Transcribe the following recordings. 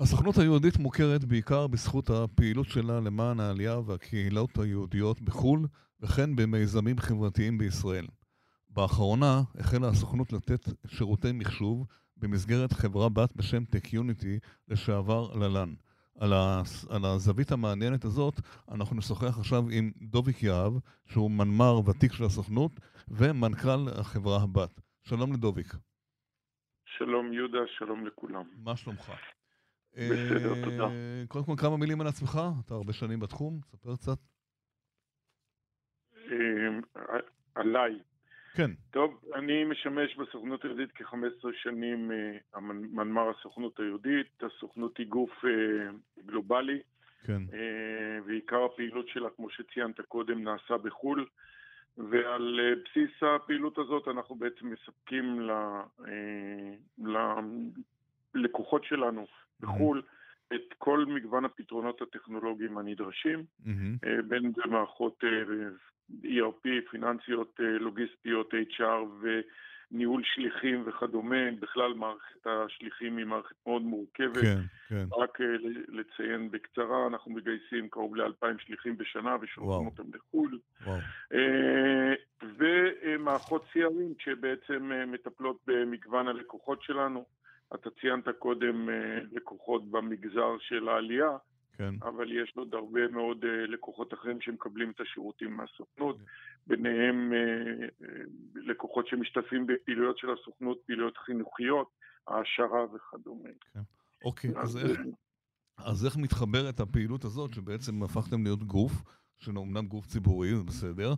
הסוכנות היהודית מוכרת בעיקר בזכות הפעילות שלה למען העלייה והקהילות היהודיות בחו"ל, וכן במיזמים חברתיים בישראל. באחרונה החלה הסוכנות לתת שירותי מחשוב במסגרת חברה בת בשם טק-יוניטי, לשעבר ללן. על, על הזווית המעניינת הזאת אנחנו נשוחח עכשיו עם דוביק יהב, שהוא מנמ"ר ותיק של הסוכנות ומנכ"ל החברה הבת. שלום לדוביק. שלום יהודה, שלום לכולם. מה שלומך? בסדר, אה, תודה. קודם כל כמה מילים על עצמך, אתה הרבה שנים בתחום, ספר קצת. אה, עליי. כן. טוב, אני משמש בסוכנות היהודית כ-15 שנים אה, מנמ"ר הסוכנות היהודית. הסוכנות היא גוף גלובלי. כן. ועיקר הפעילות שלה, כמו שציינת קודם, נעשה בחו"ל. ועל בסיס הפעילות הזאת אנחנו בעצם מספקים ללקוחות שלנו בחו"ל את כל מגוון הפתרונות הטכנולוגיים הנדרשים, בין אם זה מערכות ERP, פיננסיות, לוגיסטיות, HR וניהול שליחים וכדומה, בכלל מערכת השליחים היא מערכת מאוד מורכבת. כן, כן. רק לציין בקצרה, אנחנו מגייסים קרוב ל-2,000 שליחים בשנה ושולחים אותם לחו"ל. וואו. ומערכות CRM שבעצם מטפלות במגוון הלקוחות שלנו. אתה ציינת קודם אה, לקוחות במגזר של העלייה, כן. אבל יש עוד הרבה מאוד אה, לקוחות אחרים שמקבלים את השירותים מהסוכנות, כן. ביניהם אה, לקוחות שמשתתפים בפעילויות של הסוכנות, פעילויות חינוכיות, העשרה וכדומה. כן. אוקיי, אז, אז, איך, אז איך מתחברת הפעילות הזאת, שבעצם הפכתם להיות גוף, שאומנם גוף ציבורי, זה בסדר,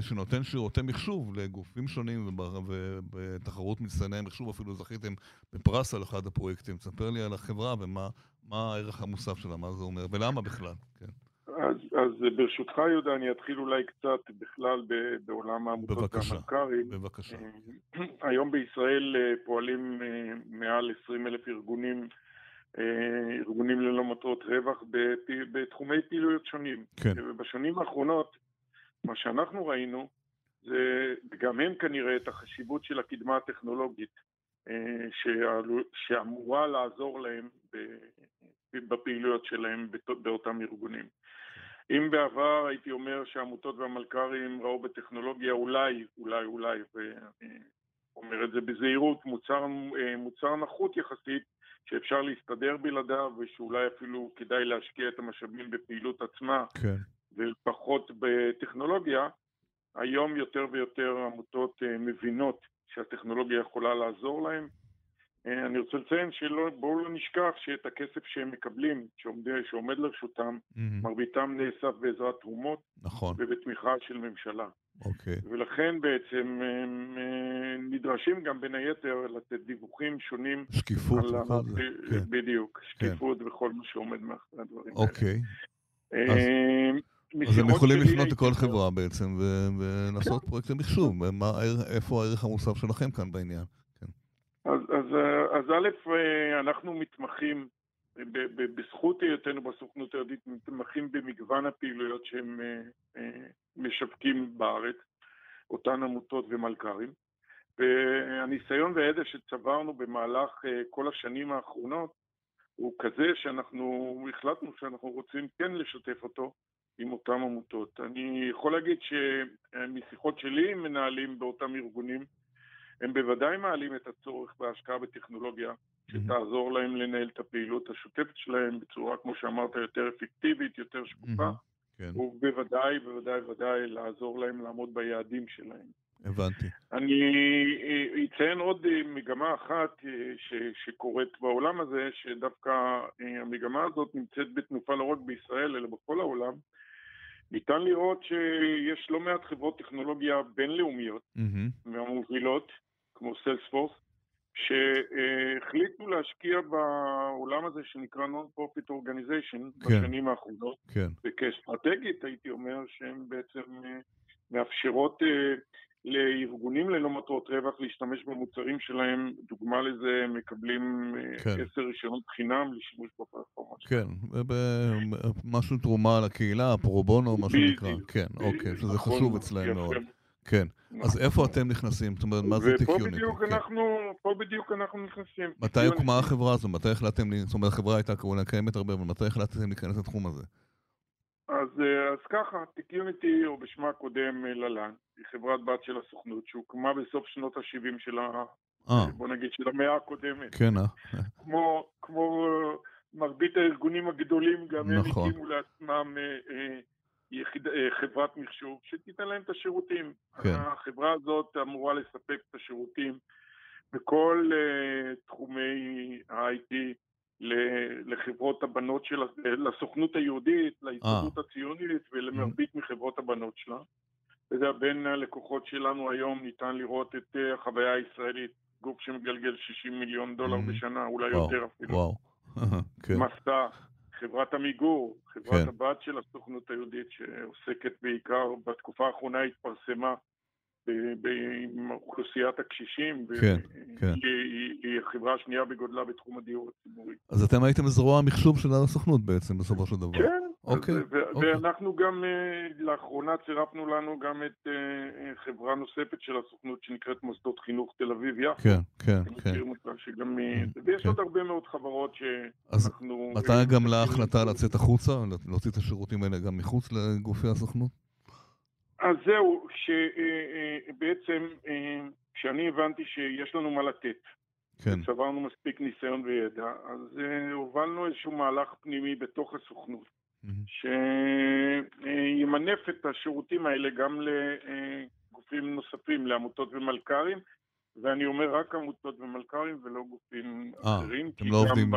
שנותן שירותי מחשוב לגופים שונים ובתחרות מצטייני מחשוב אפילו זכיתם בפרס על אחד הפרויקטים. תספר לי על החברה ומה הערך המוסף שלה, מה זה אומר ולמה בכלל. כן. אז, אז ברשותך יהודה, אני אתחיל אולי קצת בכלל בעולם העמותות והמלכ"רים. בבקשה. אה, היום בישראל אה, פועלים מעל 20 אלף ארגונים, ארגונים ללא מטרות רווח בתחומי פעילויות שונים. כן. ובשנים האחרונות מה שאנחנו ראינו, זה גם הם כנראה את החשיבות של הקדמה הטכנולוגית אה, שאמורה לעזור להם בפעילויות שלהם באותם ארגונים. אם בעבר הייתי אומר שהעמותות והמלכ"רים ראו בטכנולוגיה אולי, אולי, אולי, ואומר את זה בזהירות, מוצר, אה, מוצר נחות יחסית, שאפשר להסתדר בלעדיו ושאולי אפילו כדאי להשקיע את המשאבים בפעילות עצמה, כן. ופחות בטכנולוגיה, היום יותר ויותר עמותות אה, מבינות שהטכנולוגיה יכולה לעזור להם. אה, אני רוצה לציין שבואו לא נשכח שאת הכסף שהם מקבלים, שעומד, שעומד לרשותם, mm-hmm. מרביתם נאסף בעזרת תרומות נכון. ובתמיכה של ממשלה. אוקיי. ולכן בעצם הם אה, נדרשים גם בין היתר לתת דיווחים שונים. שקיפות זה. כן. בדיוק, שקיפות כן. וכל מה שעומד מאחורי הדברים אוקיי. האלה. אוקיי. אז... אז הם יכולים לפנות לכל חברה בעצם ולעשות פרויקטי מחשוב. איפה הערך המוסף שלכם כאן בעניין? כן. אז, אז, אז א', אנחנו מתמחים, בזכות היותנו בסוכנות היהודית, מתמחים במגוון הפעילויות שהם משווקים בארץ, אותן עמותות ומלכ"רים. והניסיון והידע שצברנו במהלך כל השנים האחרונות הוא כזה שאנחנו החלטנו שאנחנו רוצים כן לשתף אותו עם אותן עמותות. אני יכול להגיד שמשיחות שלי עם מנהלים באותם ארגונים, הם בוודאי מעלים את הצורך בהשקעה בטכנולוגיה, שתעזור להם לנהל את הפעילות השוטפת שלהם בצורה, כמו שאמרת, יותר אפקטיבית, יותר שקופה, כן. ובוודאי, בוודאי, בוודאי לעזור להם לעמוד ביעדים שלהם. הבנתי. אני אציין עוד מגמה אחת ש, שקורית בעולם הזה, שדווקא המגמה הזאת נמצאת בתנופה לא רק בישראל, אלא בכל העולם, ניתן לראות שיש לא מעט חברות טכנולוגיה בינלאומיות mm-hmm. מהמובילות, כמו סיילספורס, שהחליטו להשקיע בעולם הזה שנקרא Non-Profit Organization כן. בשנים האחרונות. כן. וכאסטרטגית הייתי אומר שהן בעצם אה, מאפשרות אה, לארגונים ללא מטרות רווח להשתמש במוצרים שלהם, דוגמה לזה, מקבלים אה, כן. עשר רישיונות חינם לשימוש בפלטפורמה. כן, משהו תרומה לקהילה, פרו בונו, מה שנקרא. כן, אוקיי, שזה נכון, חשוב אצלהם מאוד. כן. אז איפה אתם נכנסים? זאת אומרת, מה זה טיקיוניטי? ופה בדיוק כן. אנחנו, פה בדיוק אנחנו נכנסים. מתי הוקמה החברה הזו? מתי החלטתם, זאת אומרת, החברה הייתה קיימת הרבה, אבל מתי החלטתם להיכנס לתחום הזה? אז, אה, אז ככה, טיקיוניטי, או בשמה הקודם אה, ללן, היא חברת בת של הסוכנות, שהוקמה בסוף שנות ה-70 של ה... אה, בוא נגיד של המאה הקודמת. כן, אה? כמו, כמו מרבית הארגונים הגדולים, גם הם נכון. הקימו לעצמם אה, אה, יחיד, אה, חברת מחשוב שתיתן להם את השירותים. כן. החברה הזאת אמורה לספק את השירותים בכל אה, תחומי ה-IT לחברות הבנות של, ה- לסוכנות היהודית, להסתדרות הציונית ולמרבית מחברות הבנות שלה. אתה יודע, בין הלקוחות שלנו היום ניתן לראות את אה, החוויה הישראלית, גוף שמגלגל 60 מיליון דולר Mhm. בשנה, אולי וואו, יותר אפילו. וואו. כן, מסע, חברת עמיגור, חברת כן. הבת של הסוכנות היהודית שעוסקת בעיקר, בתקופה האחרונה התפרסמה עם אוכלוסיית הקשישים, כן, כן. היא- היא החברה השנייה בגודלה בתחום הדיור הציבורי. אז אתם הייתם זרוע המחשוב של הסוכנות בעצם, בסופו של דבר. כן, אוקיי, אז, ו- אוקיי. ואנחנו גם, אה, לאחרונה צירפנו לנו גם את אה, אה, חברה נוספת של הסוכנות שנקראת מוסדות חינוך תל אביב יפו. כן, כן, כן. שגם... אה, ויש כן. עוד הרבה מאוד חברות אז שאנחנו... מתי אה, גם לה מכירים. החלטה לצאת החוצה, להוציא את השירותים האלה גם מחוץ לגופי הסוכנות? אז זהו, שבעצם כשאני הבנתי שיש לנו מה לתת, כן, צברנו מספיק ניסיון וידע, אז אה, הובלנו איזשהו מהלך פנימי בתוך הסוכנות, מהמם. שימנף את השירותים האלה גם לגופים נוספים, לעמותות ומלכ"רים, ואני אומר רק עמותות ומלכ"רים ולא גופים אה, אחרים, אתם לא עובדים- ב...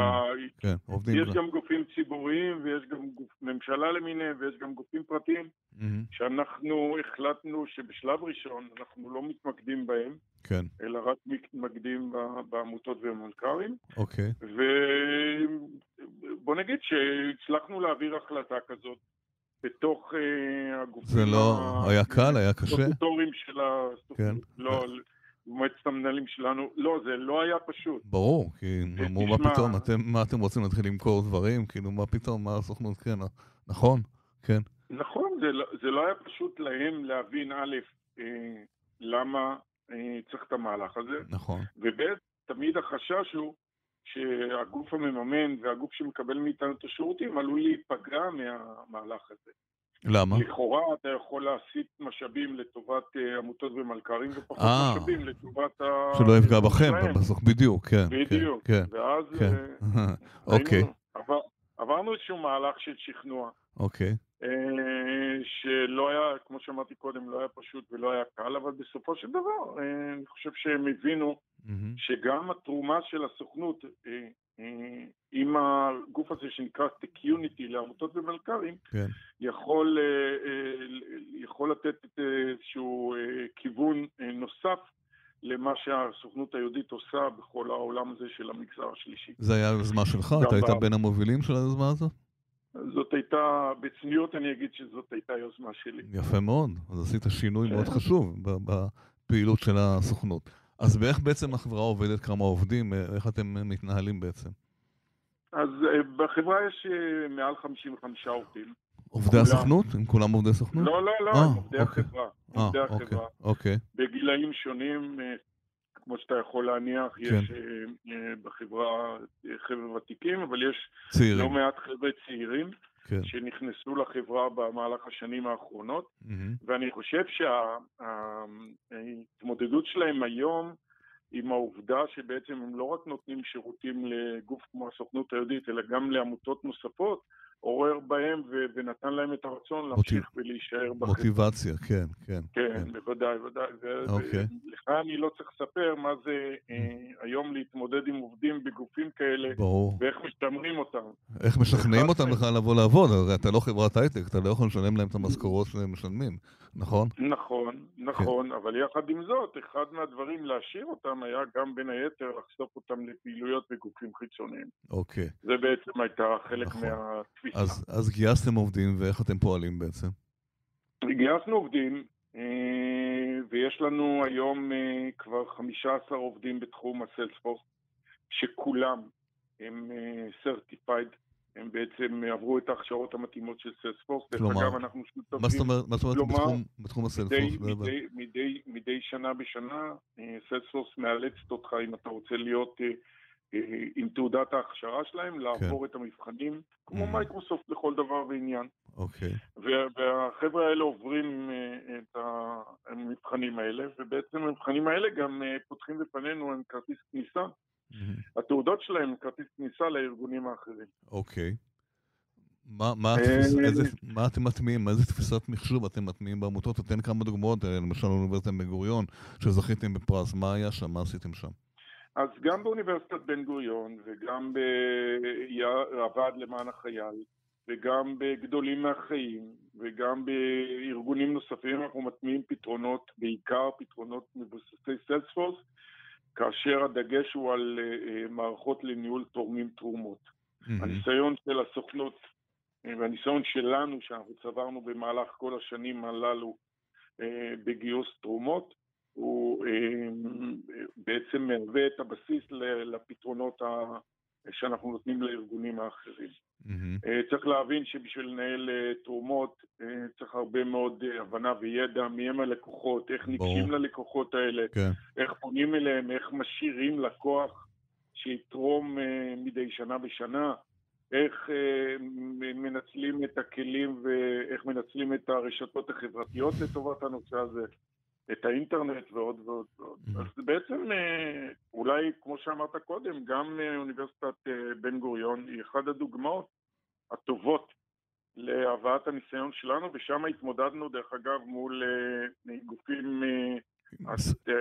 כן, עובדים. יש גם גופים ציבוריים ויש גם גוף ממשלה למיניהם ויש גם גופים פרטיים מהמם. שאנחנו החלטנו שבשלב ראשון אנחנו לא מתמקדים בהם, כן, אלא רק מתמקדים בעמותות ובמלכ"רים, אוקיי. ובוא נגיד שהצלחנו להעביר החלטה כזאת בתוך אה, הגופים זה לא היה קל, היה קשה? הסטטוטוריים של הסוכנות, כן. לא, מועצת המנהלים שלנו, לא, זה לא היה פשוט. ברור, כי אה, אמרו, מה תשמע- פתאום, אתם, מה אתם רוצים להתחיל למכור דברים? כאילו, מה פתאום, מה הסוכנות, כן, נכון, כן, נכון, זה, לא- זה לא היה פשוט להם להבין, א', אה, למה אה, צריך את המהלך הזה, נכון, וב' תמיד החשש הוא שהגוף המממן והגוף שמקבל מאיתנו את השירותים עלול להיפגע מהמהלך הזה. למה? לכאורה אתה יכול להסיט משאבים לטובת אה, עמותות ומלכ"רים ופחות אה. משאבים לטובת ה... שלא יפגע בכם. בסוף, בדיוק, כן, כן, בדיוק. כן, ואז כן, אה, אוקיי, עבר, עברנו איזשהו מהלך של שכנוע, אוקיי, שלא היה, כמו שאמרתי קודם, לא היה פשוט ולא היה קל, אבל בסופו של דבר אני חושב שהם הבינו מהמם. שגם התרומה של הסוכנות עם הגוף הזה שנקרא Tech-Unity לעמותות ומלכ"רים, כן, יכול, אה, אה, יכול לתת אה, איזשהו אה, כיוון אה, נוסף למה שהסוכנות היהודית עושה בכל העולם הזה של המגזר השלישי. זה היה יוזמה שלך? אתה היית בין המובילים של היוזמה הזו? זאת הייתה, בצניעות אני אגיד שזאת הייתה יוזמה שלי. יפה מאוד, אז עשית שינוי מאוד כן. חשוב ב- בפעילות של הסוכנות. אז באיך בעצם החברה עובדת, כמה עובדים, איך אתם מתנהלים בעצם? אז אה, בחברה יש אה, מעל 55 עובדים. עובדי כולם. הסוכנות? הם כולם עובדי סוכנות? לא, לא, לא, אה, הם עובדי אוקיי. החברה. אה, עובדי אוקיי, החברה. אוקיי, בגילאים שונים, כמו שאתה יכול להניח, כן. יש בחברה חבר'ה ותיקים, אבל יש לא צעירים, מעט חבר'ה צעירים כן. שנכנסו לחברה במהלך השנים האחרונות, מהמם. ואני חושב שההתמודדות שלהם היום עם העובדה שבעצם הם לא רק נותנים שירותים לגוף כמו הסוכנות היהודית, אלא גם לעמותות נוספות, עורר בהם ו- ונתן להם את הרצון להמשיך ולהישאר בחברה. מוטיבציה, כן, כן. כן, בוודאי, בוודאי. ו- אוקיי. ולך אני לא צריך לספר מה זה אה, היום להתמודד עם עובדים בגופים כאלה, ברור. ואיך משתמרים אותם. איך משכנעים אותם. בכלל לבוא לעבוד? הרי אתה לא חברת הייטק, אתה לא יכול לשלם להם את המשכורות שהם משלמים, נכון? נכון, כן. נכון, אבל יחד עם זאת, אחד מהדברים להשאיר אותם היה גם בין היתר לחשוף אותם לפעילויות בגופים חיצוניים. אוקיי. זה בעצם הייתה חלק נכון. מהתפיסה. אז, אז גייסתם עובדים, ואיך אתם פועלים בעצם? גייסנו עובדים, אה, ויש לנו היום אה, כבר 15 עובדים בתחום הסיילספורס, שכולם הם אה, certified, הם בעצם עברו את ההכשרות המתאימות של סיילספורס. כלומר, אגב, אנחנו שותפים... מה זאת אומרת, מה זאת אומרת בתחום, בתחום הסיילספורס? מדי, מדי, מדי, מדי שנה בשנה, אה, סיילספורס מאלצת אותך, אם אתה רוצה להיות אה, אה, עם תעודת ההכשרה שלהם, לעבור את המבחנים, כמו Mhm. מייקרוסופט לכל דבר ועניין. אוקיי. וה- והחבר'ה האלה עוברים אה, את המבחנים האלה, ובעצם המבחנים האלה גם אה, פותחים בפנינו הם כרטיס כניסה. מהמם. התעודות שלהם הם כרטיס כניסה לארגונים האחרים. אוקיי. מה, מה, אה, התפיס, איזה, מה אתם מטמיעים? איזה תפיסת מחשוב אתם מטמיעים בעמותות? תתן כמה דוגמאות, אה, למשל אוניברסיטת בן גוריון, שזכיתם בפרס, מה היה שם? מה עשיתם שם? אז גם באוניברסיטת בן גוריון, וגם בוועד למען החייל, וגם בגדולים מהחיים, וגם בארגונים נוספים, אנחנו מטמיעים פתרונות, בעיקר פתרונות מבוססי סיילספורס, כאשר הדגש הוא על אה, אה, מערכות לניהול תורמים תרומות. מהמם. הניסיון של הסוכנות אה, והניסיון שלנו שאנחנו צברנו במהלך כל השנים הללו בגיוס תרומות, הוא בעצם מהווה את הבסיס לפתרונות שאנחנו נותנים לארגונים האחרים. אה, צריך להבין שבשביל לנהל אה, תרומות אה, צריך הרבה מאוד הבנה וידע מי הם הלקוחות, איך. ניגשים ללקוחות האלה, כן. איך פונים אליהם, איך משאירים לקוח שיתרום מדי שנה בשנה, איך מנצלים את הכלים ואיך מנצלים את הרשתות החברתיות לטובת הנושא הזה, את האינטרנט ועוד ועוד ועוד. Mhm. אז בעצם, אה, אולי כמו שאמרת קודם, גם אה, אוניברסיטת אה, בן גוריון היא אחת הדוגמאות הטובות להבאת הניסיון שלנו, ושם התמודדנו דרך אגב מול גופים, אה,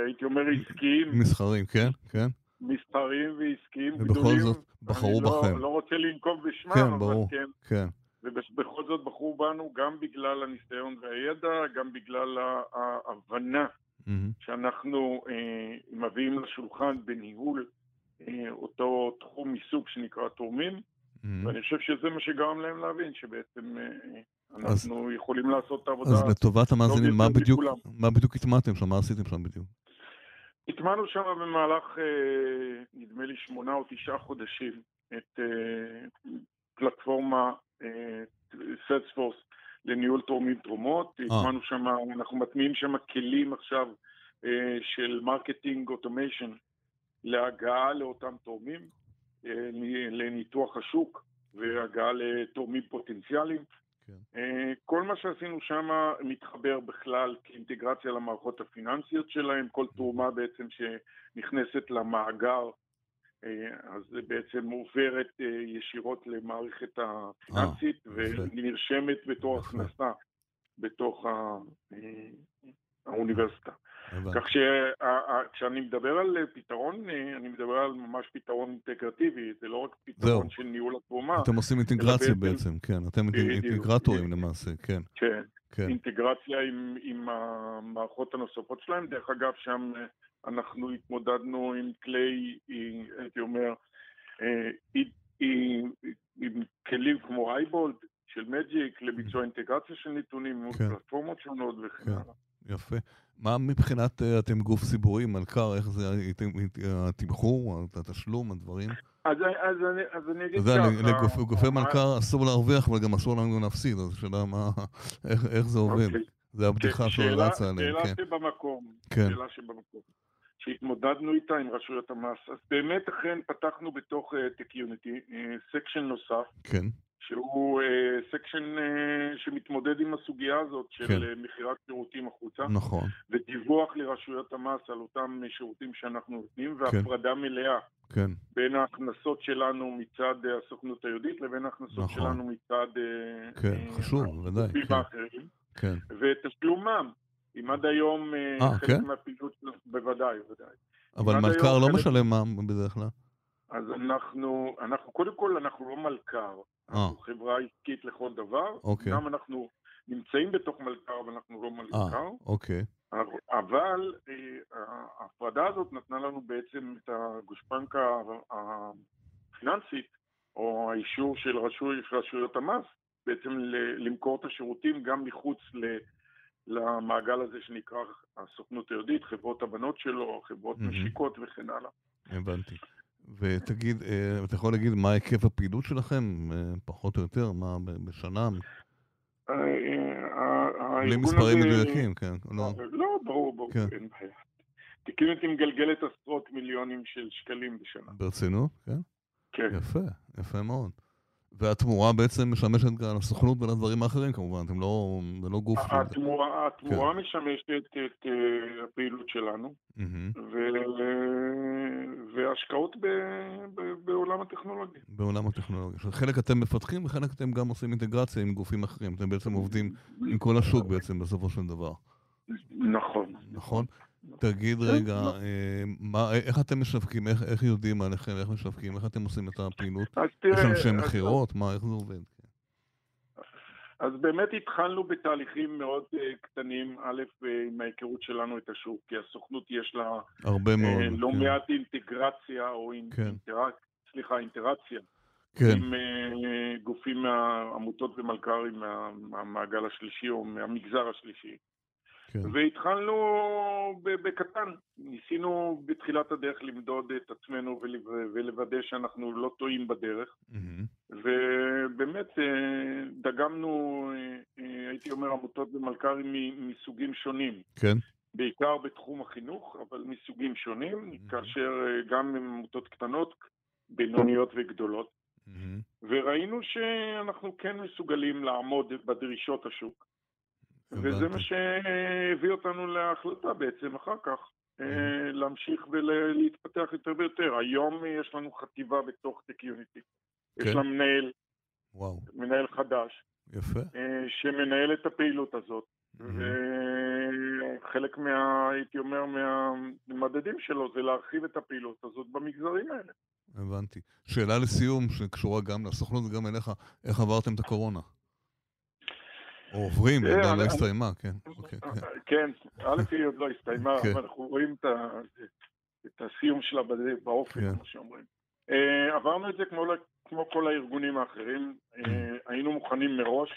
הייתי אומר עסקיים, מסחרים, כן? כן? מסחריים ועסקיים ובכל גדולים. זאת בחרו לא- בכם. לא רוצה לנקוב בשמם, כן, אבל ברור. כן. כן. ובכל זאת בחרו בנו גם בגלל הניסיון והידע, גם בגלל ההבנה מהמם. שאנחנו אה, מביאים לשולחן בניהול אה, אותו תחום עיסוק שנקרא תורמים, מהמם. ואני חושב שזה מה שגרם להם להבין שבעצם אה, אז- אנחנו יכולים לעשות את העבודה. אז לטובת המאזינים, מה בדיוק. מה בדיוק הטמעתם שם? מה עשיתם שם בדיוק? הטמענו שם במהלך, אה, נדמה לי, שמונה או תשעה חודשים את אה, פלטפורמה Salesforce לניהול תורמים תרומות. הטמענו שם, אנחנו מטמיעים שם כלים עכשיו אה, של marketing automation להגעה לאותם תורמים, אה, לניתוח השוק והגעה לתורמים פוטנציאליים. כן. אה, כל מה שעשינו שם מתחבר בכלל כאינטגרציה למערכות הפיננסיות שלהם, כל תרומה בעצם שנכנסת למאגר, אה, אז זה בעצם עוברת אה, ישירות למערכת הפיננסית יפה. ונרשמת בתור. הכנסה בתוך אה, האוניברסיטה. כך שכשאני מדבר על פתרון, אה, אני מדבר על ממש פתרון אינטגרטיבי, זה לא רק פתרון. של ניהול התרומה, אתם עושים אינטגרציה בעצם- כן. אתם. אינטגרטורים למעשה, כן. כן. כן. אינטגרציה עם, המערכות הנוספות שלהם. דרך אגב, שם אה, אנחנו התמודדנו עם כלי, אה, הייתי אומר, אה, עם, עם, כלים כמו אייבולד של מג'יק לביצוע אינטגרציה של נתונים כן. פלטפורמות שונות וכן כן. הלאה. יפה. מה מבחינת, אה, אתם גוף ציבורי, מלכ"ר, איך זה, אתם- התמחור, התשלום, הדברים? אז, אז, אני, אז אני אגיד ככה, לגופי גופי מה- מלכ"ר אסור להרוויח, אבל גם אסור לנו להפסיד, אז השאלה מה, איך- איך זה עובד. אוקיי. זה הבדיחה שאלה- שרצה עליהם, שאלה כן. שבמקום, כן. שאלה שבמקום. שהתמודדנו איתה עם רשויות המס, אז באמת אכן פתחנו בתוך טק יוניטי section נוסף, כן, שהוא section שמתמודד עם הסוגיה הזאת של כן. אה, מכירת שירותים החוצה, נכון, ודיווח לרשויות המס על אותם שירותים שאנחנו נותנים, כן. והפרדה מלאה כן, בין ההכנסות שלנו מצד אה, הסוכנות היהודית לבין ההכנסות נכון. שלנו מצד אה, כן, אה, חשוב, בוודאי, כן. האחרים. כן. ותשלום מע"מ. אם עד היום אה, אה, חלק כן? מהפעילות, בוודאי, בוודאי. אבל מלכ"ר לא חלק- משלם מע"מ בדרך כלל. אז אנחנו, אנחנו, קודם כל, אנחנו לא מלכ"ר. אנחנו חברה עסקית לכל דבר. אוקיי. גם אנחנו נמצאים בתוך מלכ"ר, אבל אנחנו לא אה, מלכ"ר. אוקיי. אבל אה, ההפרדה הזאת נתנה לנו בעצם את הגושפנקה הפיננסית, או האישור של רשוי, של רשויות המס, בעצם למכור את השירותים גם מחוץ ל... למעגל הזה שנקרא הסוכנות היהודית, חברות הבנות שלו, חברות מהמם. משיקות וכן הלאה. הבנתי. ותגיד, אה, אתה יכול להגיד מה היקף הפעילות שלכם, אה, פחות או יותר, מה בשנה? בלי מספרים מדויקים, כן. לא, לא ברור, ברור, כן. אין בעיה. תקין אותי מגלגלת עשרות מיליונים של שקלים בשנה. ברצינות? כן? כן. יפה, יפה מאוד. והתמורה בעצם משמשת גם לסוכנות ולדברים האחרים כמובן, אתם לא, זה לא גוף... התמורה, התמורה כן. משמשת את הפעילות שלנו, mm-hmm. ו... והשקעות ב... ב... בעולם הטכנולוגיה. בעולם הטכנולוגיה. חלק אתם מפתחים וחלק אתם גם עושים אינטגרציה עם גופים אחרים, אתם בעצם עובדים עם כל השוק בעצם בסופו של דבר. נכון. נכון? תגיד כן, רגע, לא. אה, מה, איך אתם משווקים, איך, איך יודעים עליכם, איך משווקים, איך אתם עושים את הפעילות? יש אנשי מכירות, מה, איך זה עובד? אז באמת התחלנו בתהליכים מאוד uh, קטנים, א', uh, עם ההיכרות שלנו את השוק, כי הסוכנות יש לה הרבה מאוד, uh, לא כן. מעט אינטגרציה, או כן. סליחה, אינטראציה, כן. עם uh, גופים מהעמותות ומלכ"רים מה, מהמעגל השלישי או מהמגזר השלישי. כן. והתחלנו בקטן, ניסינו בתחילת הדרך למדוד את עצמנו ולוודא שאנחנו לא טועים בדרך, mm-hmm. ובאמת אה, דגמנו, אה, אה, הייתי אומר, עמותות ומלכ"רים מסוגים שונים. כן. בעיקר בתחום החינוך, אבל מסוגים שונים, mm-hmm. כאשר גם עמותות קטנות, בינוניות וגדולות. Mm-hmm. וראינו שאנחנו כן מסוגלים לעמוד בדרישות השוק. וזה מה שהביא אותנו להחלטה בעצם אחר כך, אה, להמשיך ולהתפתח יותר ויותר. היום יש לנו חטיבה בתוך טק יוניטי. יש כן. לה מנהל. מנהל חדש. אה, שמנהל את הפעילות הזאת. וחלק מה, הייתי אומר, מהמדדים שלו זה להרחיב את הפעילות הזאת במגזרים האלה. הבנתי. שאלה לסיום, שקשורה גם לסוכנות וגם אליך, איך עברתם את הקורונה? או עוברים, היא עדיין לא הסתיימה, כן. אוקיי, כן. כן, א' היא עוד לא הסתיימה, כן. אבל אנחנו רואים את הסיום שלה באופן, כן. כמו שאומרים. אה, עברנו את זה כמו כל הארגונים האחרים, אה, היינו מוכנים מראש.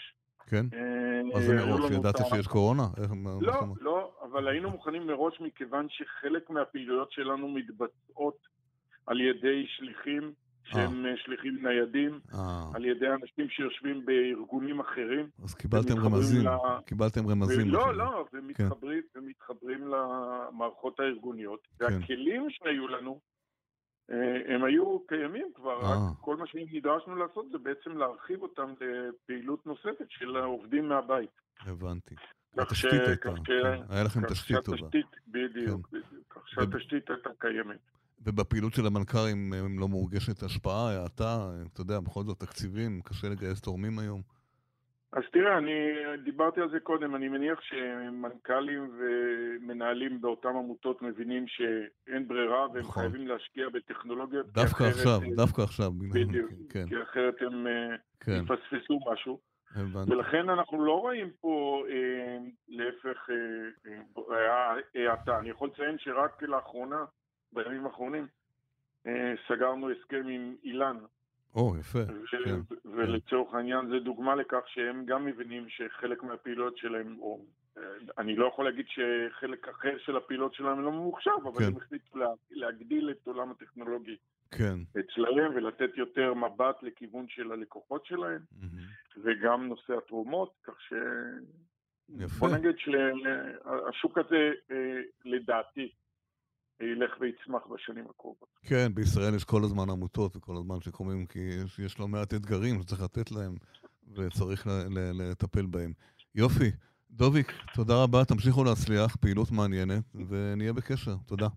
כן? מה זה מראש? ידעת שיש קורונה? לא, לא, אבל היינו מוכנים מראש מכיוון שחלק מהפעילויות שלנו מתבצעות על ידי שליחים שהם אה. שליחים ניידים, אה. על ידי אנשים שיושבים בארגונים אחרים. אז קיבלתם רמזים, ל... קיבלתם רמזים. לא, לא, ומתחברים, כן. ומתחברים למערכות הארגוניות. כן. והכלים שהיו לנו, אה, הם היו קיימים כבר, רק כל מה שנדרשנו לעשות זה בעצם להרחיב אותם לפעילות נוספת של העובדים מהבית. הבנתי. התשתית הייתה, כן. היה לכם תשתית טובה. בדיוק, בדיוק. כך שהתשתית הייתה קיימת. ובפעילות של המלכ"רים אם לא מורגשת השפעה, האטה, אתה יודע, בכל זאת תקציבים, קשה לגייס תורמים היום. אז תראה, אני דיברתי על זה קודם, אני מניח שמנכ"לים ומנהלים באותן עמותות מבינים שאין ברירה והם נכון. חייבים להשקיע בטכנולוגיות. דווקא עכשיו, הם, דווקא עכשיו. בדיוק, כן. כי אחרת הם אה, כן. יפספסו משהו. הבנתי. ולכן אנחנו לא רואים פה, אה, להפך, אה, האטה. אה, אני יכול לציין שרק לאחרונה בימים האחרונים אה, סגרנו הסכם עם אילן. או, יפה. כן, ולצורך כן. העניין זה דוגמה לכך שהם גם מבינים שחלק מהפעילויות שלהם, או אה, אני לא יכול להגיד שחלק אחר של הפעילות שלהם לא ממוחשב, אבל כן. הם החליטו לה, להגדיל את עולם הטכנולוגי כן. אצלהם ולתת יותר מבט לכיוון של הלקוחות שלהם, mm-hmm. וגם נושא התרומות, כך ש... יפה. בוא נגיד שהשוק הזה, אה, לדעתי, ילך ויצמח בשנים הקרובות. כן, בישראל יש כל הזמן עמותות וכל הזמן שקוראים, כי יש, יש לא מעט אתגרים שצריך לתת להם וצריך ל, ל, לטפל בהם. יופי. דוביק, תודה רבה, תמשיכו להצליח, פעילות מעניינת, ונהיה בקשר. תודה.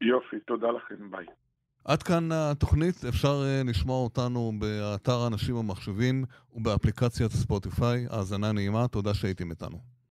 יופי, תודה לכם, ביי. עד כאן התוכנית, אפשר uh, לשמוע אותנו באתר אנשים ומחשבים ובאפליקציית ספוטיפיי. האזנה נעימה, תודה שהייתם איתנו.